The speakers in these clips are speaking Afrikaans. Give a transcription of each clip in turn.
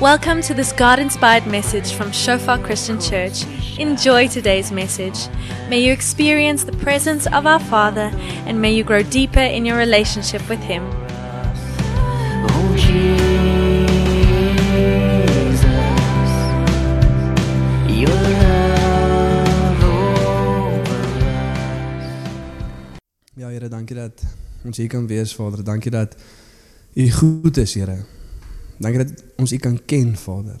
Welcome to this God inspired message from Shofar Christian Church. Enjoy today's message. May you experience the presence of our Father and may you grow deeper in your relationship with Him. Ja, Here, dankie dat ons hier kan wees, Vader. Dankie dat U goed is, Here. Dankie dat ons U kan ken, Vader.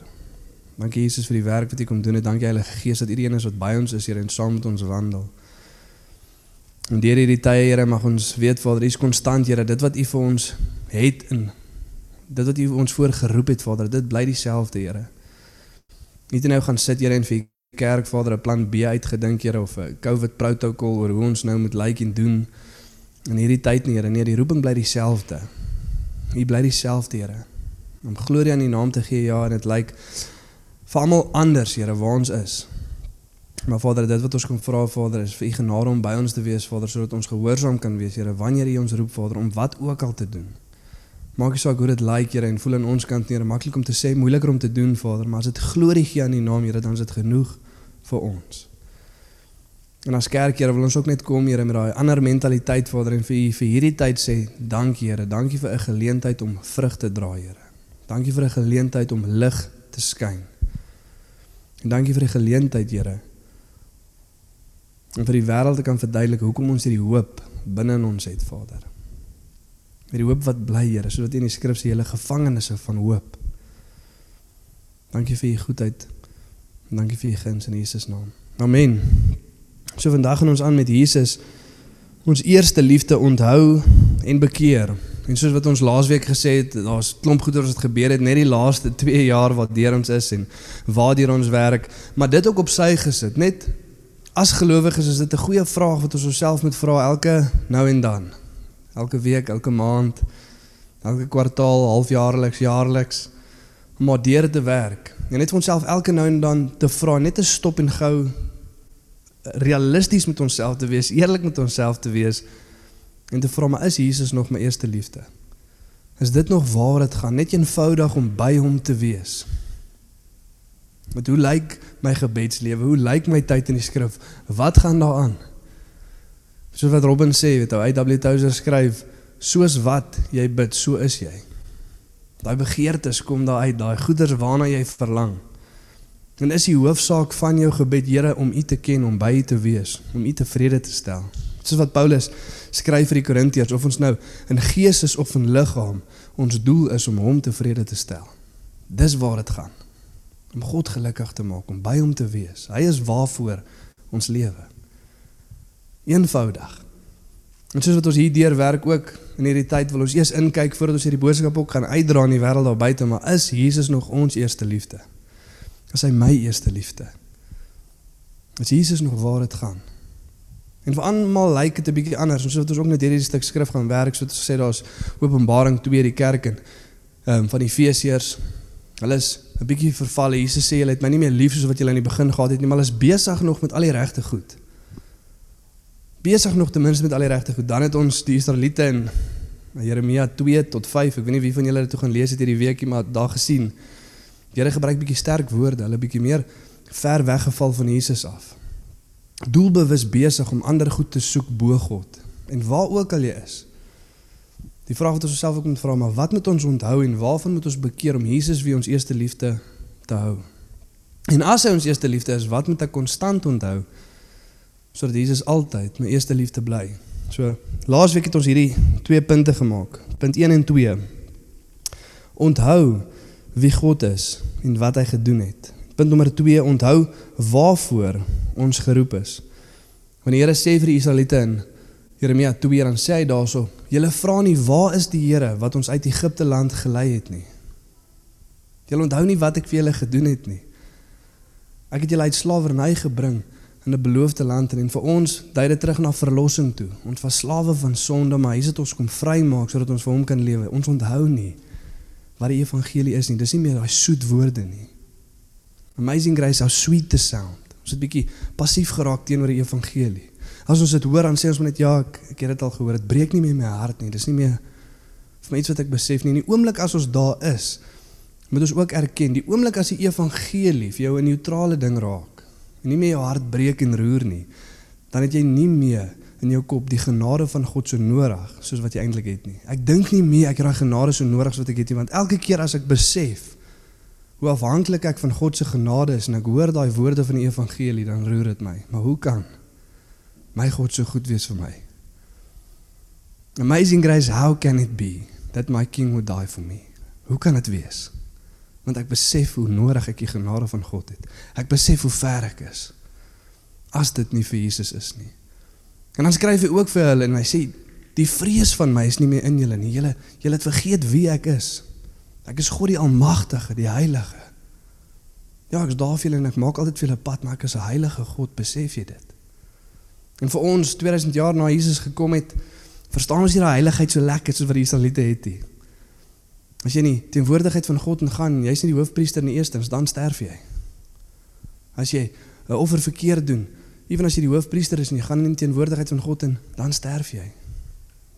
Dankie Jesus vir die werk wat U kom doen het. Dankie Heilige Gees dat U een is wat by ons is, Here, en saam met ons wandel. En deur hierdie tye, Here, mag ons weet, Vader, U is konstant, Here, dit wat U vir ons het in dit wat U ons voorgeroep het, Vader, dit bly dieselfde, Here. Nie te nou gaan sit, Here, en vir kerk, Vader, 'n plan B uitgedink, Here, of 'n COVID protokol oor hoe ons nou moet lyk en doen in hierdie tyd nie, Here. Nee, die roeping bly dieselfde. U bly dieselfde, Here. Om glorie aan U naam te gee, ja, en dit lyk vir almal anders, Here, waar ons is. Maar Vader, dit wat ons kom vra, Vader, is vir U genade om by ons te wees, Vader, sodat ons gehoorsaam kan wees, Here, wanneer U ons roep, Vader, om wat ook al te doen. Maak nie saak hoe dit lyk, Here, en voel aan ons kant Here, maklik om te sê, moeiliker om te doen, Vader, maar as dit glorie gee aan U naam, Here, dan is dit genoeg vir ons. En as kerk, Here, wil ons ook net kom, Here, met daai ander mentaliteit, Vader, en vir U vir hierdie tyd sê, dankie, Here, dankie vir 'n geleentheid om vrug te dra, Here. Dankie vir 'n geleentheid om lig te skyn. En dankie vir die geleentheid, Here, om vir die wêreld te kan verduidelik hoekom ons hierdie hoop binne in ons het, Vader. Hierdie hoop wat bly, Here, sodat in die skrif sê, julle gevangenes van hoop. Dankie vir U goedheid. En dankie vir U guns in Jesus naam. Amen. So vandag gaan ons aan met Jesus ons eerste liefde onthou en bekeer. En soos wat ons laasweek gesê het, daar's klomp goeie wat gebeur het net die laaste 2 jaar wat deur ons is en waar deur ons werk, maar dit ook op sy gesit. Net as gelowiges is dit 'n goeie vraag wat ons onsself moet vra elke nou en dan. Elke week, elke maand, elke kwartaal, halfjaarliks, jaarliks om maar deur te werk. En net vir onsself elke nou en dan te vra, net te stop en gou realisties met onsself te wees, eerlik met onsself te wees en te vra maar is Jesus nog my eerste liefde? Is dit nog waar dit gaan? Net eenvoudig om by hom te wees. Met hoe lyk my gebedslewe? Hoe lyk my tyd in die skrif? Wat gaan daaraan? Soos wat Robin sê, weet hy, W Tozer skryf, soos wat jy bid, so is jy. Daai begeertes kom daar uit, daai goeders waarna jy verlang. En is die hoofsaak van jou gebed, Here, om U te ken, om by U te wees, om U tevrede te stel. Soos wat Paulus skryf vir die Korintiërs, of ons nou in gees is of in liggaam, ons doel is om hom tevrede te stel. Dis waar dit gaan. Om God gelukkig te maak, om by hom te wees. Hy is waarvoor ons lewe. Eenvoudig. En soos wat ons hier deur werk ook in hierdie tyd wil ons eers inkyk voordat ons hierdie boodskap ook gaan uitdra in die wêreld daar buite, maar is Jesus nog ons eerste liefde? Is hy my eerste liefde? Is Jesus nog waar dit gaan? En vir almal lyk dit 'n bietjie anders. Ons het ons ook net hierdie stuk skrif gaan werk soos gesê daar's Openbaring 2 die kerk en ehm um, van Efesiërs. Hulle is 'n bietjie vervalle. Jesus sê julle het my nie meer lief soos wat julle in die begin gehad het nie, maar hulle is besig nog met al die regte goed. Besig nog ten minste met al die regte goed. Dan het ons die Israeliete in Jeremia 2 tot 5. Ek weet nie wie van julle dit toe gaan lees het hierdie weekie, maar daar gesien. Die Here gebruik bietjie sterk woorde, hulle bietjie meer ver weggeval van Jesus af doelbewus besig om ander goed te soek bo God. En waar ook al jy is. Die vraag wat ons osself ook moet vra, maar wat moet ons onthou en waarvan moet ons bekeer om Jesus wie ons eerste liefde te hou? En as hy ons eerste liefde is, wat moet ek konstant onthou sodat Jesus altyd my eerste liefde bly? So, laasweek het ons hierdie twee punte gemaak. Punt 1 en 2. Onthou wie God is en wat hy gedoen het. Punt nommer 2, onthou waarvoor ons geroep is. Wanneer die Here sê vir die Israeliete in Jeremia 2 dan sê hy daarso: "Julle vra nie waar is die Here wat ons uit Egipte land gelei het nie. Julle onthou nie wat ek vir julle gedoen het nie. Ek het julle uit slawerny gebring in 'n beloofde land en vir ons dui dit terug na verlossing toe. Ons was slawe van sonde, maar hy het ons kom vrymaak sodat ons vir hom kan lewe. Ons onthou nie wat die evangelie is nie. Dis nie meer daai soet woorde nie. Amazing grace how sweet the sound. Ons het bietjie passief geraak teenoor die evangelie. As ons dit hoor dan sê ons net ja, ek, ek het dit al gehoor. Dit breek nie meer my hart nie. Dis nie meer vir my iets wat ek besef nie. In die oomblik as ons daar is moet ons ook erken die oomblik as die evangelie vir jou 'n neutrale ding raak en nie meer jou hart breek en roer nie, dan het jy nie meer in jou kop die genade van God so nodig soos wat jy eintlik het nie. Ek dink nie meer ek het daai genade so nodig soos wat ek het nie, want elke keer as ek besef hoe afhanklik ek van God se genade is en ek hoor daai woorde van die evangelie, dan roer dit my. Maar hoe kan my God so goed wees vir my? Amazing grace, how can it be that my king would die for me? Hoe kan dit wees? Want ek besef hoe nodig ek die genade van God het. Ek besef hoe ver ek is. As dit nie vir Jesus is nie. En dan skryf hy ook vir hulle en hy sê die vrees van my is nie meer in julle nie. Julle julle het vergeet wie ek is. Ek is God die almagtige, die heilige. Ja, ek is daar vir julle en ek maak altyd vir julle pad, maar ek is 'n heilige God, besef jy dit? En vir ons 2000 jaar na Jesus gekom het, verstaan ons nie daai heiligheid so lekker soos wat die Israeliete het nie. As jy nie teenwoordigheid van God ingaan, jy's nie die hoofpriester in die eerstens, dan sterf jy. As jy 'n offer verkeerd doen, ewen as jy die hoofpriester is en jy gaan in die teenwoordigheid van God in, dan sterf jy.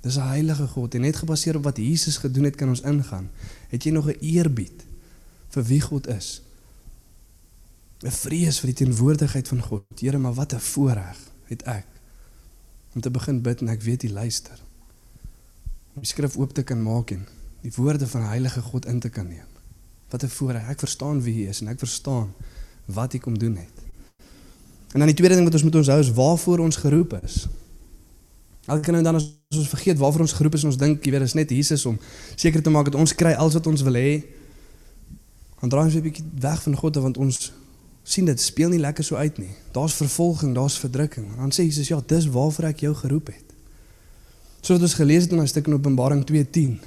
Dis 'n heilige God en net gebaseer op wat Jesus gedoen het, kan ons ingaan. Het jy nog 'n eerbied vir wie God is? 'n Vrees vir die teenwoordigheid van God. Here, maar wat 'n voorreg het ek om te begin bid en ek weet jy luister. Om die skrif oop te kan maak en die woorde van die heilige God in te kan neem. Wat 'n voorreg. Ek verstaan wie hy is en ek verstaan wat hy kom doen het. En dan die tweede ding wat ons moet onthou is waarvoor ons geroep is. Elke nou dan as ons vergeet waarvoor ons geroep is, ons dink jy weet is net Jesus om seker te maak dat ons kry alles wat ons wil hê. Dan draai ons 'n bietjie weg van God want ons sien dit speel nie lekker so uit nie. Daar's vervolging, daar's verdrukking. En dan sê Jesus ja, dis waarvoor ek jou geroep het. Soos ons gelees het in 'n stuk in Openbaring 2:10.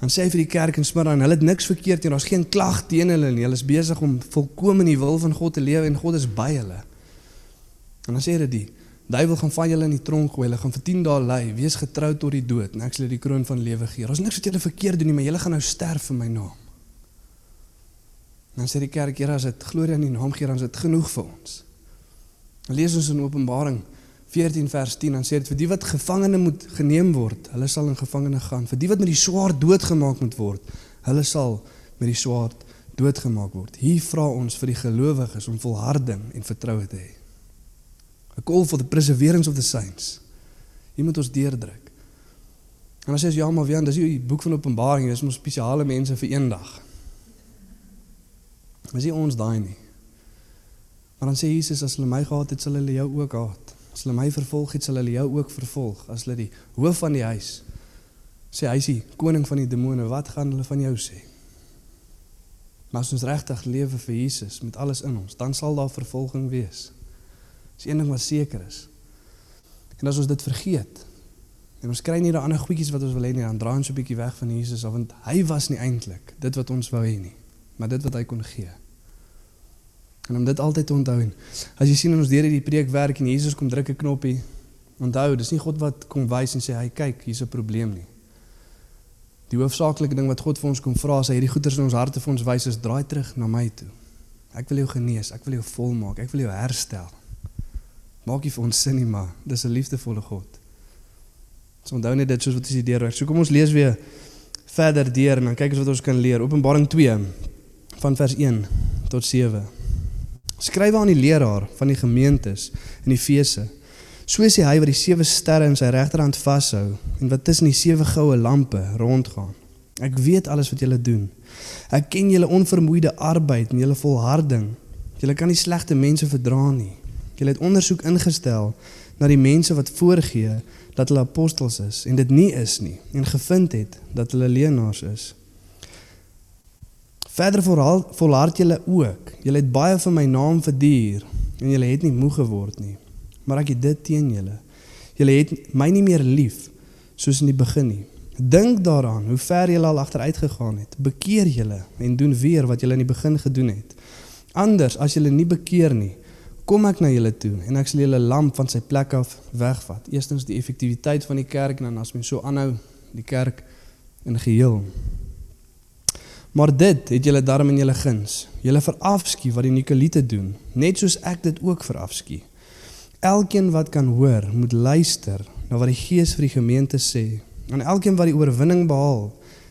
Dan sê hy vir die kerk in Smyrna en hulle het niks verkeerd nie. Daar's geen klag teen hulle nie. Hulle is besig om volkome in die wil van God te lewe en God is by hulle. En dan sê hy dit Duiwel gaan van julle in die tronk gooi. Hulle gaan vir 10 dae ly. Wees getrou tot die dood en ek sal julle die kroon van lewe gee. Daar's niks wat julle verkeerd doen nie, maar julle gaan nou sterf vir my naam. Dan sê die kerk, Here, as dit glorie aan die naam gee, dan is dit genoeg vir ons. Dan lees ons in Openbaring 14 vers 10 dan sê dit vir die wat gevangene moet geneem word, hulle sal in gevangene gaan. Vir die wat met die swaard doodgemaak moet word, hulle sal met die swaard doodgemaak word. Hier vra ons vir die gelowiges om volharding en vertroue te hê. A call for the perseverance of the saints. Hier moet ons deurdruk. En as jy sê ja, maar wie, dis die boek van Openbaring, dis mos spesiale mense vir eendag. Maar sien ons daai nie. Maar dan sê Jesus as hulle my gehaat het, sal hulle jou ook haat. As hulle my vervolg het, sal hulle jou ook vervolg. As hulle die hoof van die huis sê hy is die koning van die demone, wat gaan hulle van jou sê? Maar as ons regtig lewe vir Jesus met alles in ons, dan sal daar vervolging wees. Dis een ding wat seker is. En as ons dit vergeet, en ons kry nie daai ander goedjies wat ons wil hê nie, dan draai ons 'n bietjie weg van Jesus, want hy was nie eintlik dit wat ons wou hê nie, maar dit wat hy kon gee. En om dit altyd te onthou. en As jy sien in ons deur hierdie preek werk en Jesus kom druk 'n knoppie, onthou, dis nie God wat kom wys en sê hy kyk, hier's 'n probleem nie. Die hoofsaaklike ding wat God vir ons kom vra as hy hierdie goeders in ons harte vir ons wys is draai terug na my toe. Ek wil jou genees, ek wil jou volmaak, ek wil jou herstel. Maak nie vir ons sin nie, maar dis 'n liefdevolle God. So onthou net dit soos wat ons hier deurwerk. So kom ons lees weer verder deur en dan kyk ons wat ons kan leer. Openbaring 2 van vers 1 tot 7. Skrywe aan die leraar van die gemeentes in Efese. So sê hy wat die sewe sterre in sy regterhand vashou en wat tussen die sewe goue lampe rondgaan. Ek weet alles wat julle doen. Ek ken julle onvermoeide arbeid en julle volharding. Julle kan nie slegte mense verdra nie. Julle het ondersoek ingestel na die mense wat voorgee dat hulle apostels is en dit nie is nie en gevind het dat hulle leenaars is. Verder volhard, volhard julle ook. Julle het baie van my naam verduur en julle het nie moeg geword nie. Maar ek het dit teen julle. Julle het my nie meer lief soos in die begin nie. Dink daaraan hoe ver julle al agteruit gegaan het. Bekeer julle en doen weer wat julle in die begin gedoen het. Anders as julle nie bekeer nie, kom ek na julle toe en ek sal julle lamp van sy plek af wegvat. Eerstens die effektiwiteit van die kerk en dan as mens so aanhou, die kerk in geheel. Maar dit het julle darm in julle guns. Julle verafskie wat die Nikoliete doen, net soos ek dit ook verafskie. Elkeen wat kan hoor, moet luister na wat die Gees vir die gemeente sê. En elkeen wat die oorwinning behaal,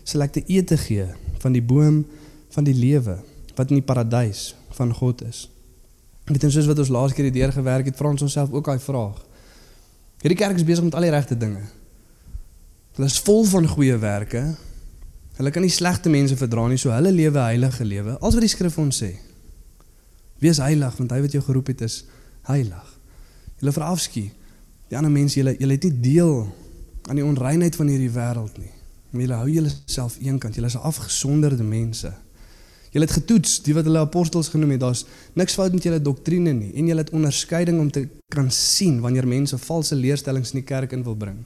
sal ek te ete gee van die boom van die lewe wat in die paradys van God is. Weet jy soos wat ons laas keer die deur gewerk het, vra ons onsself ook daai vraag. Hierdie kerk is besig met al die regte dinge. Hulle is vol van goeie werke. Hulle kan nie slegte mense verdra nie, so hulle lewe heilige lewe. Als wat die skrif ons sê. Wees heilig want hy wat jou geroep het is heilig. Julle verafskie die ander mense, julle julle het nie deel aan die onreinheid van hierdie wêreld nie. Maar julle hou julleself eenkant. Julle is afgesonderde mense. Julle het getoets, die wat hulle apostels genoem het, daar's niks fout met julle doktrine nie en julle het onderskeiding om te kan sien wanneer mense valse leerstellings in die kerk in wil bring.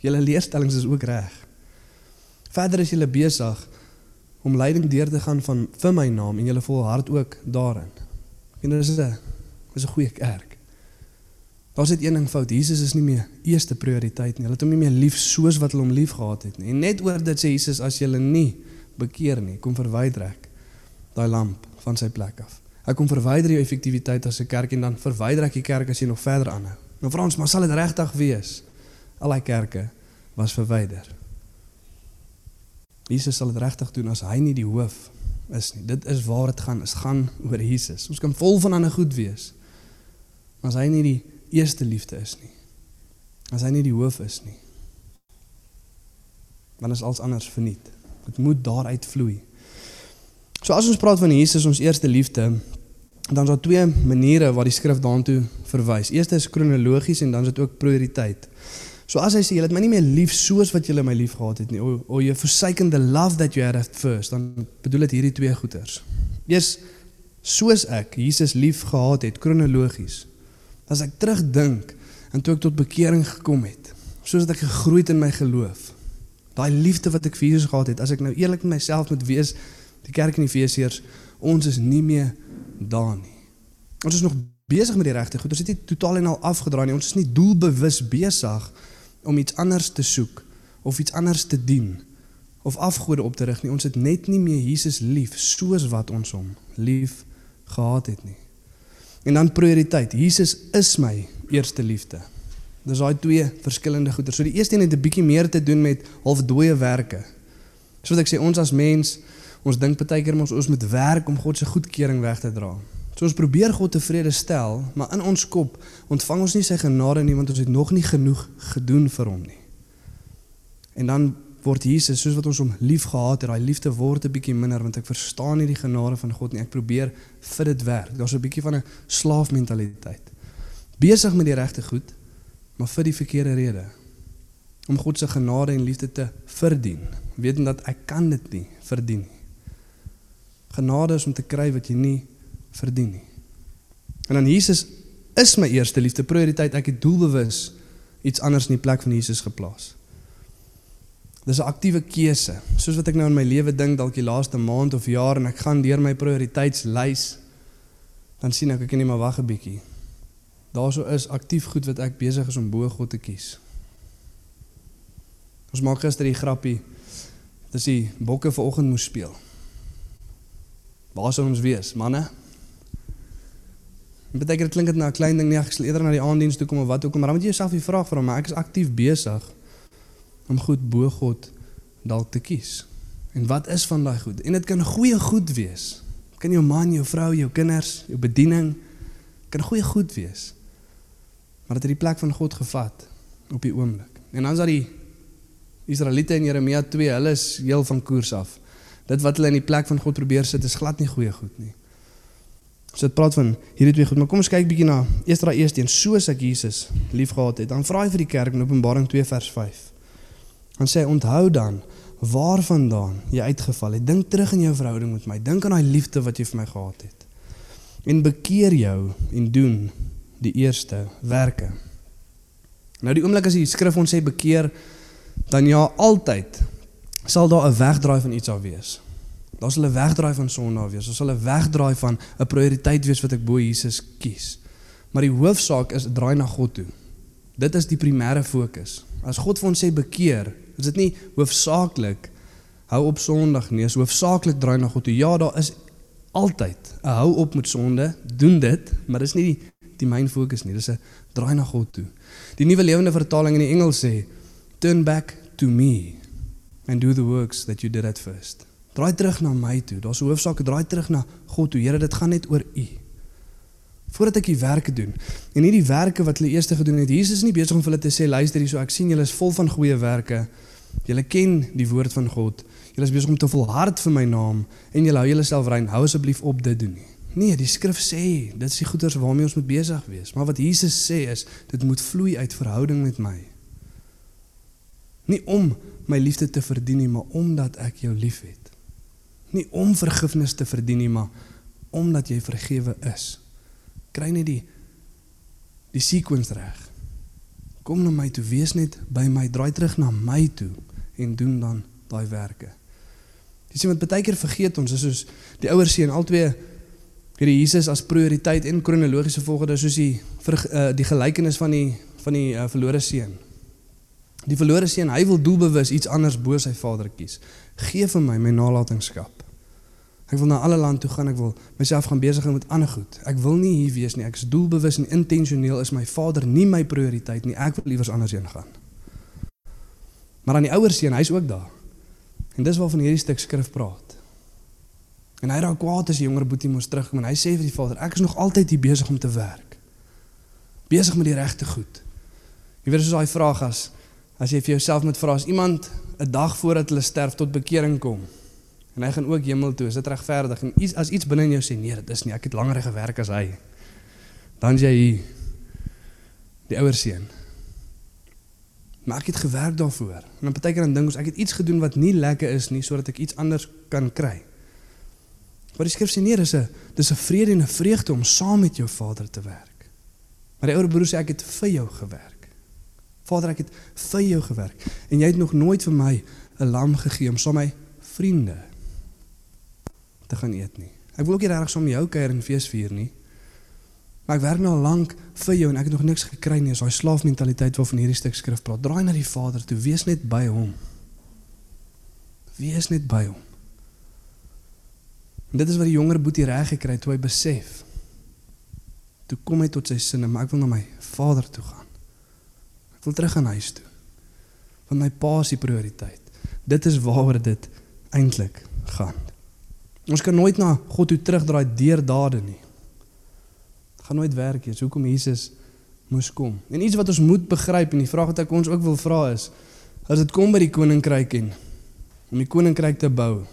Julle leerstellings is ook reg. Verder is julle besig om leiding deur te gaan van vir my naam en julle volhard ook daarin. En dit is 'n is 'n goeie kerk. Daar's net een ding fout. Jesus is nie meer eerste prioriteit nie. Hulle het hom nie meer lief soos wat hulle hom liefgehad het nie. En net oor dit sê Jesus as jy nie bekeer nie, kom verwyder ek daai lamp van sy plek af. Hy kom verwyder jou effektiwiteit as 'n kerk en dan verwyder ek die kerk as jy nog verder aanhou. Nou vra ons, maar sal dit regtig wees? Al daai kerke was verwyder. Jesus sal dit regtig doen as hy nie die hoof is nie. Dit is waar dit gaan. Dit gaan oor Jesus. Ons kan vol van ander goed wees. Maar as hy nie die eerste liefde is nie. As hy nie die hoof is nie. Dan is alles anders verniet. Dit moet daaruit vloei. So as ons praat van Jesus ons eerste liefde, dan is daar twee maniere waar die skrif daartoe verwys. Eerste is kronologies en dan is dit ook prioriteit. So as hy sê jy het my nie meer lief soos wat jy my lief gehad het nie, o, o you forsaken the love that you had at first, dan bedoel dit hierdie twee goeters. Eers soos ek Jesus lief gehad het kronologies. As ek terugdink en toe ek tot bekering gekom het, soos ek gegroei het in my geloof. Daai liefde wat ek vir Jesus gehad het, as ek nou eerlik met myself moet wees, die kerk in Efesiërs, ons is nie meer daar nie. Ons is nog besig met die regte goed. Ons het nie totaal en al afgedraai nie. Ons is nie doelbewus besig om iets anders te soek of iets anders te dien of afgode op te rig nie. Ons het net nie meer Jesus lief soos wat ons hom lief gehad het nie. En dan prioriteit. Jesus is my eerste liefde. Dis daai twee verskillende goeie. So die eerste een het 'n bietjie meer te doen met half dooie werke. Soos ek sê ons as mens Ons dink baie keer ons ons moet werk om God se goedkeuring weg te dra. So ons probeer God tevrede stel, maar in ons kop ontvang ons nie sy genade nie want ons het nog nie genoeg gedoen vir hom nie. En dan word Jesus soos wat ons hom liefgehad het, daai liefde word 'n bietjie minder want ek verstaan nie die genade van God nie. Ek probeer vir dit werk. Daar's 'n bietjie van 'n slaafmentaliteit. Besig met die regte goed, maar vir die verkeerde rede. Om God se genade en liefde te verdien, wetend dat ek kan dit nie verdien nie. Genade is om te kry wat jy nie verdien nie. En dan Jesus is my eerste liefde prioriteit. Ek het doelbewus iets anders in die plek van Jesus geplaas. Dis 'n aktiewe keuse. Soos wat ek nou in my lewe dink dalk die laaste maand of jaar en ek gaan deur my prioriteitslys dan sien ek ek net maar wag 'n bietjie. Daarso is aktief goed wat ek besig is om bo God te kies. Ons maak gister die grappie. Dis die bokke vanoggend moes speel. Waar sou ons wees, manne? Dit beteken dit klink dit na 'n klein ding nie, ek sal eerder na die aanddiens toe kom of wat ook al, maar dan moet jy jouself die vraag vra, maar ek is aktief besig om goed bo God dalk te kies. En wat is van daai goed? En dit kan goeie goed wees. Kan jou man, jou vrou, jou kinders, jou bediening kan goeie goed wees. Maar dit het die plek van God gevat op die oomblik. En dan is daar die Israeliete in Jeremia 2, hulle is heel van koers af dit wat hulle in die plek van God probeer sit is glad nie goeie goed nie. So dit praat van hierdie twee goed, maar kom ons kyk bietjie na eers daai eerste een, soos ek Jesus liefgehad het. Dan vra hy vir die kerk in Openbaring 2 vers 5. Dan sê hy onthou dan waarvandaan jy uitgeval het. Dink terug in jou verhouding met my. Dink aan daai liefde wat jy vir my gehad het. En bekeer jou en doen die eerste werke. Nou die oomblik as die skrif ons sê bekeer dan ja altyd sal daar 'n wegdraai van iets af wees. Daar sal 'n wegdraai van sonde af wees. Daar sal 'n wegdraai van 'n prioriteit wees wat ek bo Jesus kies. Maar die hoofsaak is draai na God toe. Dit is die primêre fokus. As God vir ons sê bekeer, is dit nie hoofsaaklik hou op Sondag nie, is hoofsaaklik draai na God toe. Ja, daar is altyd 'n hou op met sonde, doen dit, maar dis nie die die myn fokus nie. Dis 'n draai na God toe. Die nuwe lewende vertaling in die Engels sê turn back to me and do the works that you did at first. Draai terug na my toe. Daar's 'n hoofsaak, draai terug na God toe. Here, dit gaan net oor U. Voordat ek die werke doen. En hierdie werke wat hulle eers gedoen het, Jesus is nie besig om vir hulle te sê, luister hierso, ek sien julle is vol van goeie werke. Julle ken die woord van God. Julle is besig om te volhard vir my naam en julle hou julleself rein. Hou asseblief op dit doen nie. Nee, die skrif sê, dit is die goeders waarmee ons moet besig wees. Maar wat Jesus sê is, dit moet vloei uit verhouding met my. Nie om my liefde te verdien nie, maar omdat ek jou liefhet. Nie om vergifnis te verdien nie, maar omdat jy vergewe is. Kry net die die sequence reg. Kom na my toe, wees net by my, draai terug na my toe en doen dan daai werke. Jy sien wat baie keer vergeet ons is soos die ouer seun albei hierdie Jesus as prioriteit en kronologiese volgorde soos die uh, die gelykenis van die van die uh, verlore seun. Die verlore seun, hy wil doelbewus iets anders bo sy vader kies. Gee vir my my nalatenskap. Ek wil na alle land toe gaan, ek wil myself gaan besig hou met ander goed. Ek wil nie hier wees nie. Ek is doelbewus en intentioneel is my vader nie my prioriteit nie. Ek wil liewers anders heen gaan. Maar aan die ouer seun, hy's ook daar. En dis waarvan hierdie stuk skrif praat. En hy raak kwaad as die jonger boetie mos terugkom en hy sê vir die vader, ek is nog altyd hier besig om te werk. Besig met die regte goed. Jy weet soos daai vraag as as jy vir jouself moet vra as iemand 'n dag voordat hulle sterf tot bekering kom en hy gaan ook hemel toe, is dit regverdig en iets as iets binne in jou sê nee, dit is nie, ek het langer gewerk as hy. Dan jy hier die ouer seun. Maar ek het gewerk daarvoor. En dan partykeer dan dink ons ek het iets gedoen wat nie lekker is nie sodat ek iets anders kan kry. Maar die skrif sê nee, dis 'n dis 'n vrede en 'n vreugde om saam met jou Vader te werk. Maar die ouer broer sê ek het vir jou gewerk. Vader, ek het vir jou gewerk en jy het nog nooit vir my 'n lam gegee om saam met my vriende te gaan eet nie. Ek wil ook nie regtig saam met jou kuier en fees vier nie. Maar ek werk nou al lank vir jou en ek het nog niks gekry nie. Is daai slaafmentaliteit waarvan hierdie stuk skrif praat. Draai na die Vader toe, wees net by hom. Wees net by hom. En dit is wat die jonger boetie reg gekry het toe hy besef. Toe kom hy tot sy sinne, maar ek wil na my Vader toe gaan. Ek wil terug aan huis toe. Want my pa is die prioriteit. Dit is waaroor dit eintlik gaan. Ons kan nooit na God toe terugdraai deur dade nie. Dit gaan nooit werk nie. Hoekom Jesus moes kom? En iets wat ons moet begryp en die vraag wat ek ons ook wil vra is, as dit kom by die koninkryk en om die koninkryk te bou,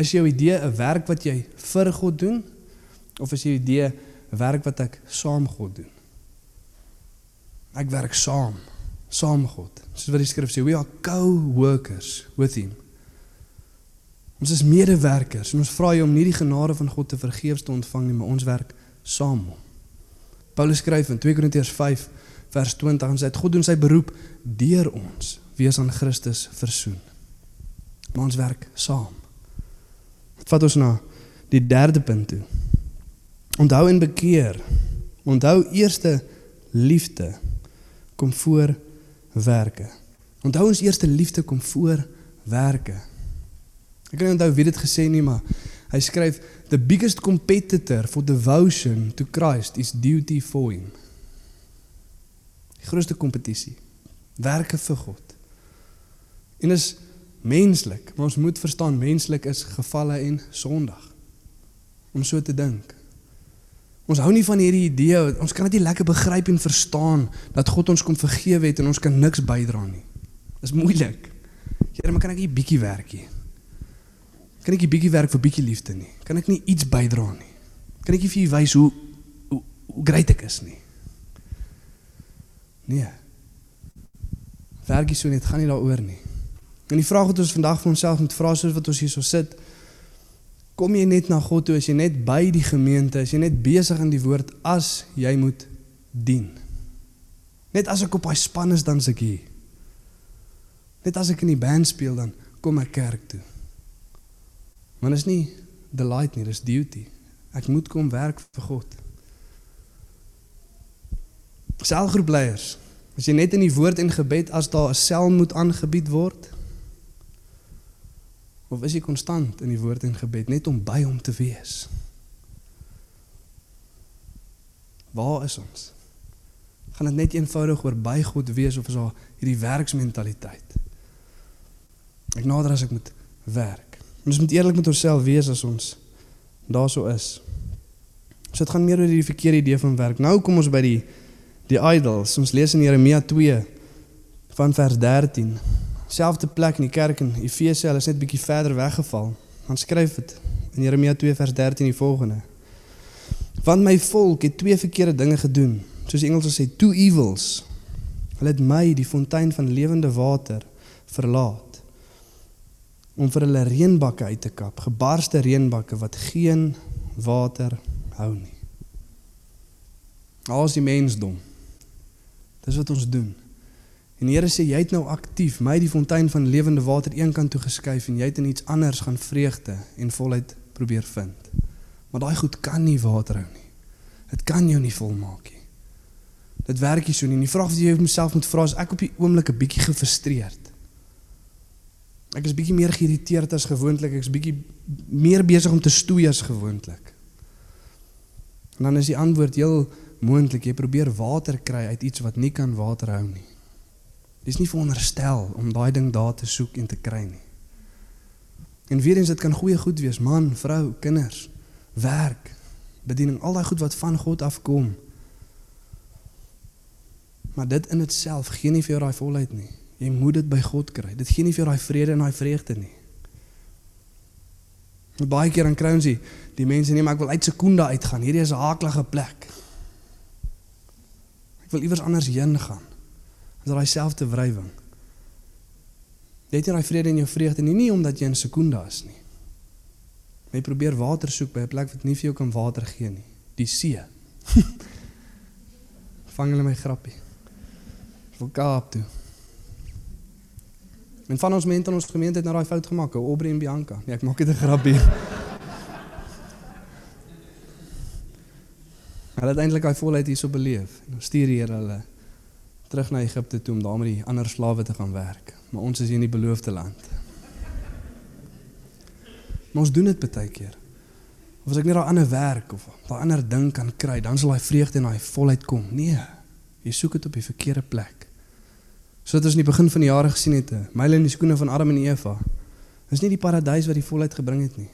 is jou idee 'n werk wat jy vir God doen of is jou idee 'n werk wat ek saam God doen? Ek werk saam, saam God. Soos wat die skrif sê, we are co-workers with him. Ons is medewerkers en ons vra jou om nie die genade van God te vergeefs te ontvang nie, maar ons werk saam. Paulus skryf in 2 Korintiërs 5 vers 20 en sê dat God doen sy beroep deur ons wees aan Christus versoen. Maar ons werk saam. Vat ons na die derde punt toe. Onthou en bekeer. Onthou eerste liefde kom voor werke. Onthou ons eerste liefde kom voor werke. Ek kan nie onthou wie dit gesê nie, maar hy skryf the biggest competitor for devotion to Christ is duty for him. Die grootste kompetisie. Werke vir God. En is menslik, maar ons moet verstaan menslik is gevalle en sondig. Om so te dink. Ons hou nie van hierdie idee, ons kan dit nie lekker begryp en verstaan dat God ons kom vergewe het en ons kan niks bydra nie. Dis moeilik. Here, maar kan ek 'n bietjie werk hier? Kan ek 'n bietjie werk vir bietjie liefde nie? Kan ek nie iets bydra nie? Kan ek nie vir u wys hoe hoe hoe great ek is nie? Nee. Werkie so net gaan nie daaroor nie. En die vraag wat ons vandag vir onsself moet vra soos wat ons hier so sit, kom jy net na God toe as jy net by die gemeente, as jy net besig in die woord as jy moet dien. Net as ek op daai span is dan se ek hier. Net as ek in die band speel dan kom ek kerk toe. Maar dis nie delight nie, dis duty. Ek moet kom werk vir God. Selgroepleiers. As jy net in die woord en gebed as daar 'n sel moet aangebied word, of is jy konstant in die woord en gebed net om by hom te wees? Waar is ons? Gaan dit net eenvoudig oor by God wees of is daar hierdie werksmentaliteit? Ek nader as ek moet werk. Ons moet eerlik met onsself wees as ons daarso is. So dit gaan meer oor die verkeerde idee van werk. Nou kom ons by die die idols. Ons lees in Jeremia 2 van vers 13. Selfde plek in die kerk in Efese, hulle is net bietjie verder weggeval. Dan skryf dit in Jeremia 2 vers 13 die volgende. Want my volk het twee verkeerde dinge gedoen. Soos die Engels sê, two evils. Hulle het my, die fontein van lewende water, verlaat om vir hulle reënbakke uit te kap, gebarste reënbakke wat geen water hou nie. Al is die mensdom. Dis wat ons doen. En die Here sê jy het nou aktief my die fontein van lewende water eenkant toe geskuif en jy het in iets anders gaan vreugde en volheid probeer vind. Maar daai goed kan nie water hou nie. Dit kan jou nie volmaak nie. Dit werk nie so nie. Die vraag wat jy jouself moet vra is ek op die oomblik 'n bietjie gefrustreerd. Ek is bietjie meer geïrriteerd as gewoonlik. Ek is bietjie meer besig om te stoei as gewoonlik. En dan is die antwoord heel moontlik jy probeer water kry uit iets wat nie kan water hou nie. Dis nie veronderstel om daai ding daar te soek en te kry nie. En weer eens dit kan goeie goed wees, man, vrou, kinders, werk, bediening, al daai goed wat van God afkom. Maar dit in itself gee nie vir jou daai volheid nie. Jy moet dit by God kry. Dit gee nie vir jou daai vrede en daai vreugde nie. Baie keer dan kry ons die, die mense nee, maar ek wil uit Sekunda uitgaan. Hierdie is 'n hakelige plek. Ek wil iewers anders heen gaan. As daai selfde wrywing. Jy het nie daai vrede en jou vreugde nie, nie omdat jy in Sekunda is nie. Jy probeer water soek by 'n plek wat nie vir jou kan water gee nie. Die see. Vang hulle my grappie. Vir Kaap toe. En van ons mense in ons gemeente het nou daai fout gemaak, Aubrey en Bianca. Nee, ek maak dit 'n grappie. Hulle het eintlik daai volheid hierso beleef. Dan stuur die Here hulle terug na Egipte toe om daar met die ander slawe te gaan werk. Maar ons is hier in die beloofde land. Maar ons doen dit baie keer. Of as ek net daai ander werk of daai ander ding kan kry, dan sal daai vreugde en daai volheid kom. Nee. Jy soek dit op die verkeerde plek. Soos ons in die begin van die jare gesien het, myle in die skoene van Adam en Eva. Dis nie die paradys wat die volheid gebring het nie.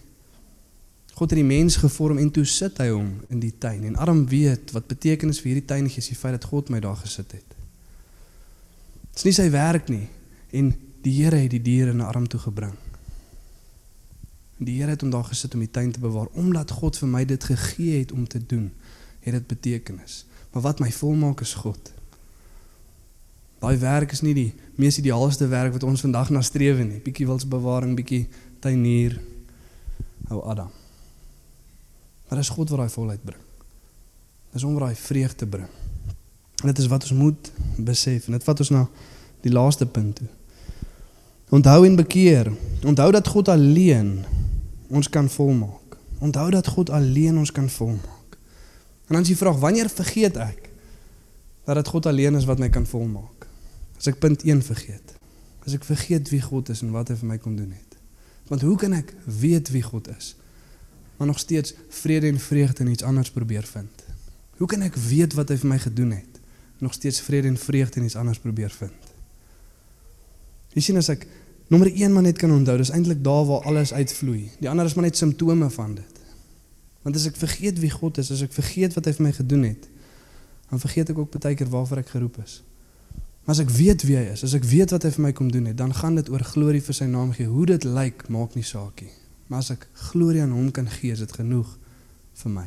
God het die mens gevorm en toe sit hy hom in die tuin en Adam weet wat betekenis vir hierdie tuin is die feit dat God my daar gesit het. Dit is nie sy werk nie en die Here het die diere na Adam toe gebring. Die Here het hom daar gesit om die tuin te bewaar omdat God vir my dit gegee het om te doen. Het dit betekenis. Maar wat my volmaak is God. Daai werk is nie die mees ideaalste werk wat ons vandag na streef nie. Bietjie wilsbewaring, bietjie tuinier. Ou Adam. Maar dis God wat daai volheid bring. Dis hom wat daai vreugde bring. En dit is wat ons moet besef en dit vat ons na die laaste punt toe. Onthou en bekeer. Onthou dat God alleen ons kan volmaak. Onthou dat God alleen ons kan volmaak. En dan is die vraag, wanneer vergeet ek dat dit God alleen is wat my kan volmaak? As ek punt 1 vergeet. As ek vergeet wie God is en wat hy vir my kom doen het. Want hoe kan ek weet wie God is? Maar nog steeds vrede en vreugde in iets anders probeer vind. Hoe kan ek weet wat hy vir my gedoen het? Nog steeds vrede en vreugde in iets anders probeer vind. Jy sien as ek nommer 1 maar net kan onthou, dis eintlik daar waar alles uitvloei. Die ander is maar net simptome van dit. Want as ek vergeet wie God is, as ek vergeet wat hy vir my gedoen het, dan vergeet ek ook baie keer waarvoor ek geroep is. Maar as ek weet wie hy is, as ek weet wat hy vir my kom doen het, dan gaan dit oor glorie vir sy naam gee. Hoe dit lyk, maak nie saak nie. Maar as ek glorie aan hom kan gee, is dit genoeg vir my.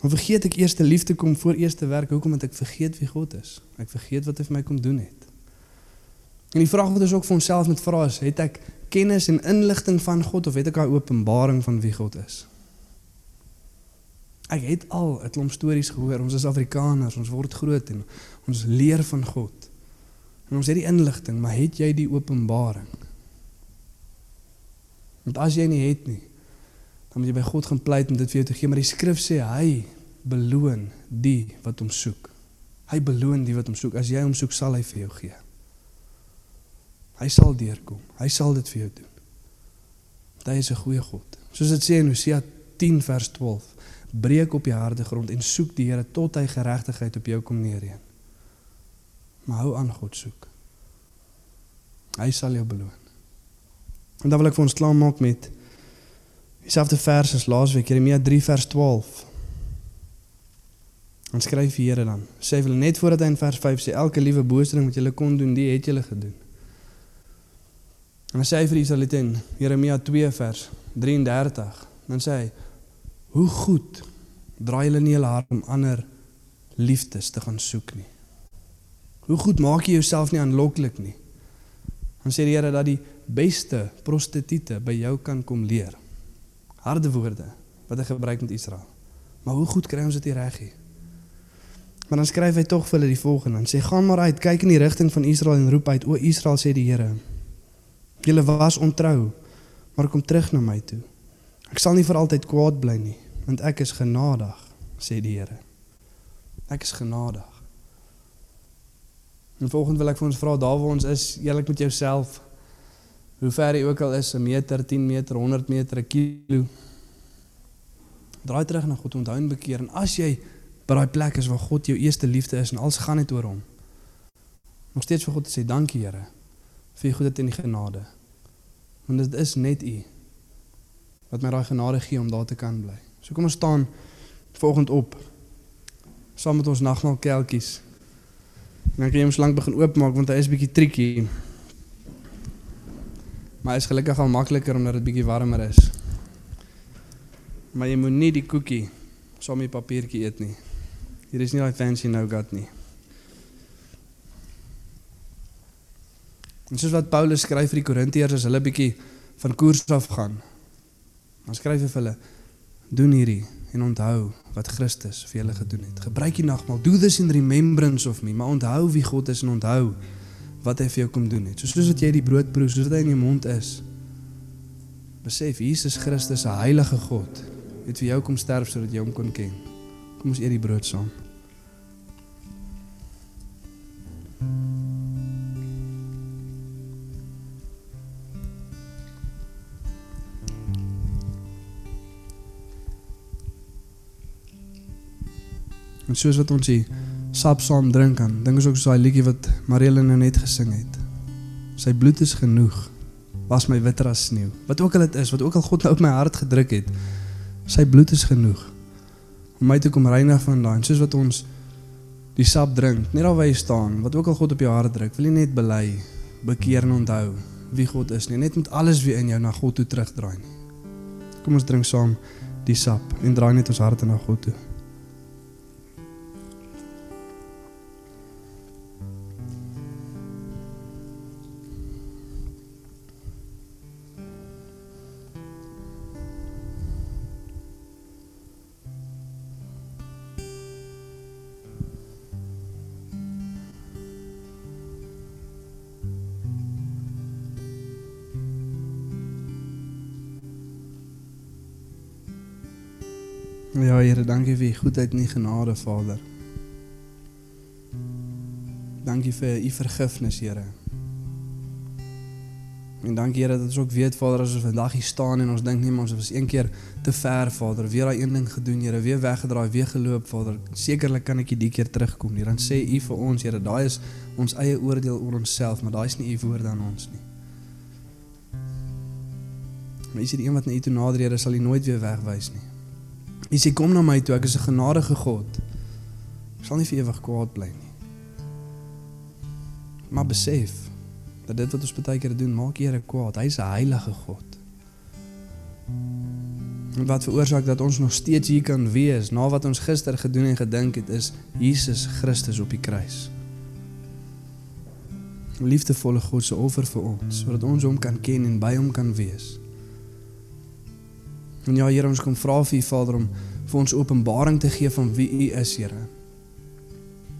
Maar vergeet ek eerste liefde kom voor eerste werk, hoekom het ek vergeet wie God is? Ek vergeet wat hy vir my kom doen het. En die vraag wat ons ook vir onsself moet vra is, het ek kennis en inligting van God of het ek 'n openbaring van wie God is? Ek het al 'n klomp stories gehoor. Ons is Afrikaners, ons word groot en ons leer van God. En ons het die inligting, maar het jy die openbaring? Want as jy nie het nie, dan moet jy by God gaan pleit om dit vir jou te gee, maar die skrif sê hy beloon die wat hom soek. Hy beloon die wat hom soek. As jy hom soek, sal hy vir jou gee. Hy sal deurkom. Hy sal dit vir jou doen. Want hy is 'n goeie God. Soos dit sê in Hosea 10 vers 12 breek op die harde grond en soek die Here tot hy geregtigheid op jou kom neerheen. Maar hou aan God soek. Hy sal jou beloon. En dan wil ek vir ons klaarmaak met dieselfde vers as laasweek, Jeremia 3 vers 12. Dan skryf die Here dan. Sê hulle net voordat hy in vers 5 sê elke liewe boosding wat julle kon doen, die het julle gedoen. En dan sê hy vir die Israeliete in Jeremia 2 vers 33, dan sê hy: "Hoe goed draai julle nie julle hart om ander liefdes te gaan soek nie. Hoe goed maak jy jouself nie aanloklik nie? Dan sê die Here dat die beste prostituie by jou kan kom leer. Harde woorde wat hy gebruik met Israel. Maar hoe goed kry ons dit reg hier? Maar dan skryf hy tog vir hulle die volgende en sê gaan maar uit, kyk in die rigting van Israel en roep uit: O Israel sê die Here, julle was ontrou, maar kom terug na my toe. Ek sal nie vir altyd kwaad bly nie, want ek is genadig, sê die Here. Ek is genadig. En volgende wil ek vir ons vra daar waar ons is, eerlik met jouself. Hoe ver jy ook al is, 'n meter, 10 meter, 100 meter, 'n kilo. Draai terug na God, onthou en bekeer en as jy by daai plek is waar God jou eerste liefde is en alles gaan net oor hom. Nog steeds vir God te sê dankie Here vir u goedheid en die genade. Want dit is net u wat my daai genade gee om daar te kan bly. So kom ons staan volgende op saam met ons nagmaal kelkies. En dan kan jy hom slank begin oopmaak want hy is bietjie triekie. Maar is gelukkig al makliker omdat dit bietjie warmer is. Maar jy moet nie die koekie saam met papiertjie eet nie. Hier is nie daai fancy nougat nie. En soos wat Paulus skryf vir die Korintiërs as hulle bietjie van koers af gaan. Dan skryf hy vir hulle: Doen hierdie en onthou wat Christus vir julle gedoen het. Gebruik die nagmaal. Do this in remembrance of me, maar onthou wie God is en onthou wat hy vir jou kom doen het. So soos wat jy die brood proe, soos dit in jou mond is. Besef Jesus Christus, 'n heilige God, het vir jou kom sterf sodat jy hom kon ken. Kom ons eet die brood saam. En soos wat ons die sap saam drink kan, dink ons ook so daai liedjie wat Marielle nou net gesing het. Sy bloed is genoeg. Was my witter as sneeu. Wat ook al dit is, wat ook al God nou op my hart gedruk het, sy bloed is genoeg om my te kom reinig van daai. Soos wat ons die sap drink, net daar waar jy staan, wat ook al God op jou hart druk, wil jy net bely, bekeer en onthou wie God is nie. Net met alles weer in jou na God toe terugdraai nie. Kom ons drink saam die sap en draai net ons harte na God toe. Dankie vir u goedheid en u genade, Vader. Dankie vir u vergifnis, Here. En dankie Here dat ons ook weet Vader as ons vandag hier staan en ons dink nee, maar ons was een keer te ver, Vader. Weer daai een ding gedoen, Here, weer weggedraai, weer geloop, Vader. Sekerlik kan ek die keer terugkom, Here. Dan sê u vir ons, Here, daai is ons eie oordeel oor onsself, maar daai is nie u woorde aan ons nie. Maar is dit een wat na u toe nader, Here, sal u nooit weer wegwys nie. U sê kom na my toe, ek is 'n genadige God. Ek sal nie vir ewig kwaad bly nie. Maar besef dat dit wat ons baie keer doen, maak Here kwaad. Hy's 'n heilige God. En wat veroorsaak dat ons nog steeds hier kan wees na wat ons gister gedoen en gedink het is Jesus Christus op die kruis. Liefdevolle God se offer vir ons sodat ons hom kan ken en by hom kan wees. En ja Here, ons kom vra vir U Vader om vir ons openbaring te gee van wie U is, Here.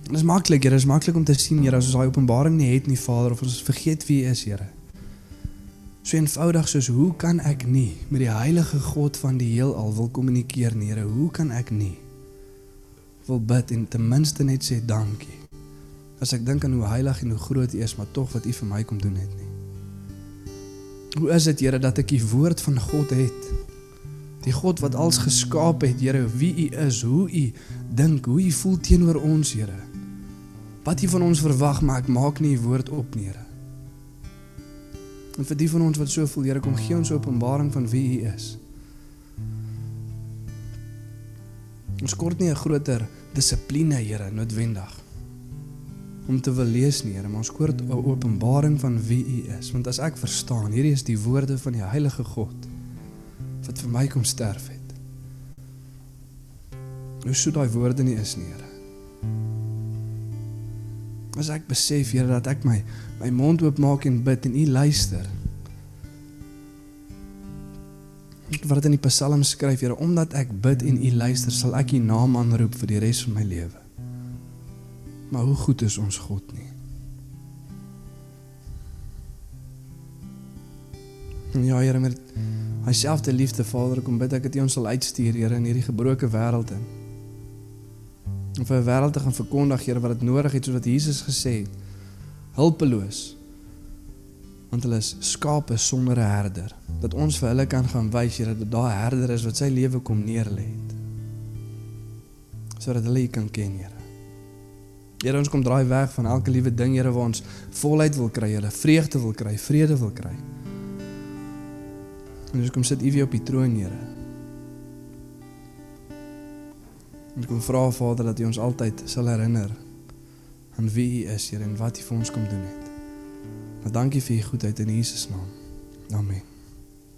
Dit is maklik, Here, dit is maklik om te sien, Here, as ons daai openbaring nie het nie, Vader, of ons vergeet wie U is, Here. So eenvoudig soos hoe kan ek nie met die heilige God van die heelal wil kommunikeer nie, Here? Hoe kan ek nie wil bid en ten minste net sê dankie? As ek dink aan hoe heilig en hoe groot U is, maar tog wat U vir my kom doen het nie. Hoe is dit, Here, dat ek die woord van God het? Die God wat alles geskaap het, Here, wie U is, hoe U dink, hoe U voel teenoor ons, Here. Wat U van ons verwag, maar ek maak nie U woord op nie, Here. En vir die van ons wat so voel, Here, kom gee ons openbaring van wie U is. Ons kort nie 'n groter dissipline, Here, noodwendig om te wil lees nie, Here, maar ons kort 'n openbaring van wie U is, want as ek verstaan, hierdie is die woorde van die heilige God wat vir my kom sterf het. Hoe so daai woorde nie is nie, Here. As ek besef, Here, dat ek my my mond oopmaak en bid en U luister. Wat in die Psalm skryf, Here, omdat ek bid en U luister, sal ek U naam aanroep vir die res van my lewe. Maar hoe goed is ons God nie? En ja, Here, met hy selfde liefde Vader, kom bid ek dat U ons sal uitstuur, Here, in hierdie gebroke wêreld in. Om vir 'n wêreld te gaan verkondig, Here, wat dit nodig het soos wat Jesus gesê het. Hulpeloos. Want hulle is skape sonder 'n herder. Dat ons vir hulle kan gaan wys, Here, dat daai herder is wat sy lewe kom neerlê het. Sodat hulle U kan ken, Here. Here, ons kom draai weg van elke liewe ding, Here, waar ons volheid wil kry, Here, vreugde wil kry, vrede wil kry. En ons kom sit U weer op die troon, Here. Ek wil vra Vader dat U ons altyd sal herinner aan wie U is, Here, en wat U vir ons kom doen het. Maar dankie vir U goedheid in Jesus naam. Amen.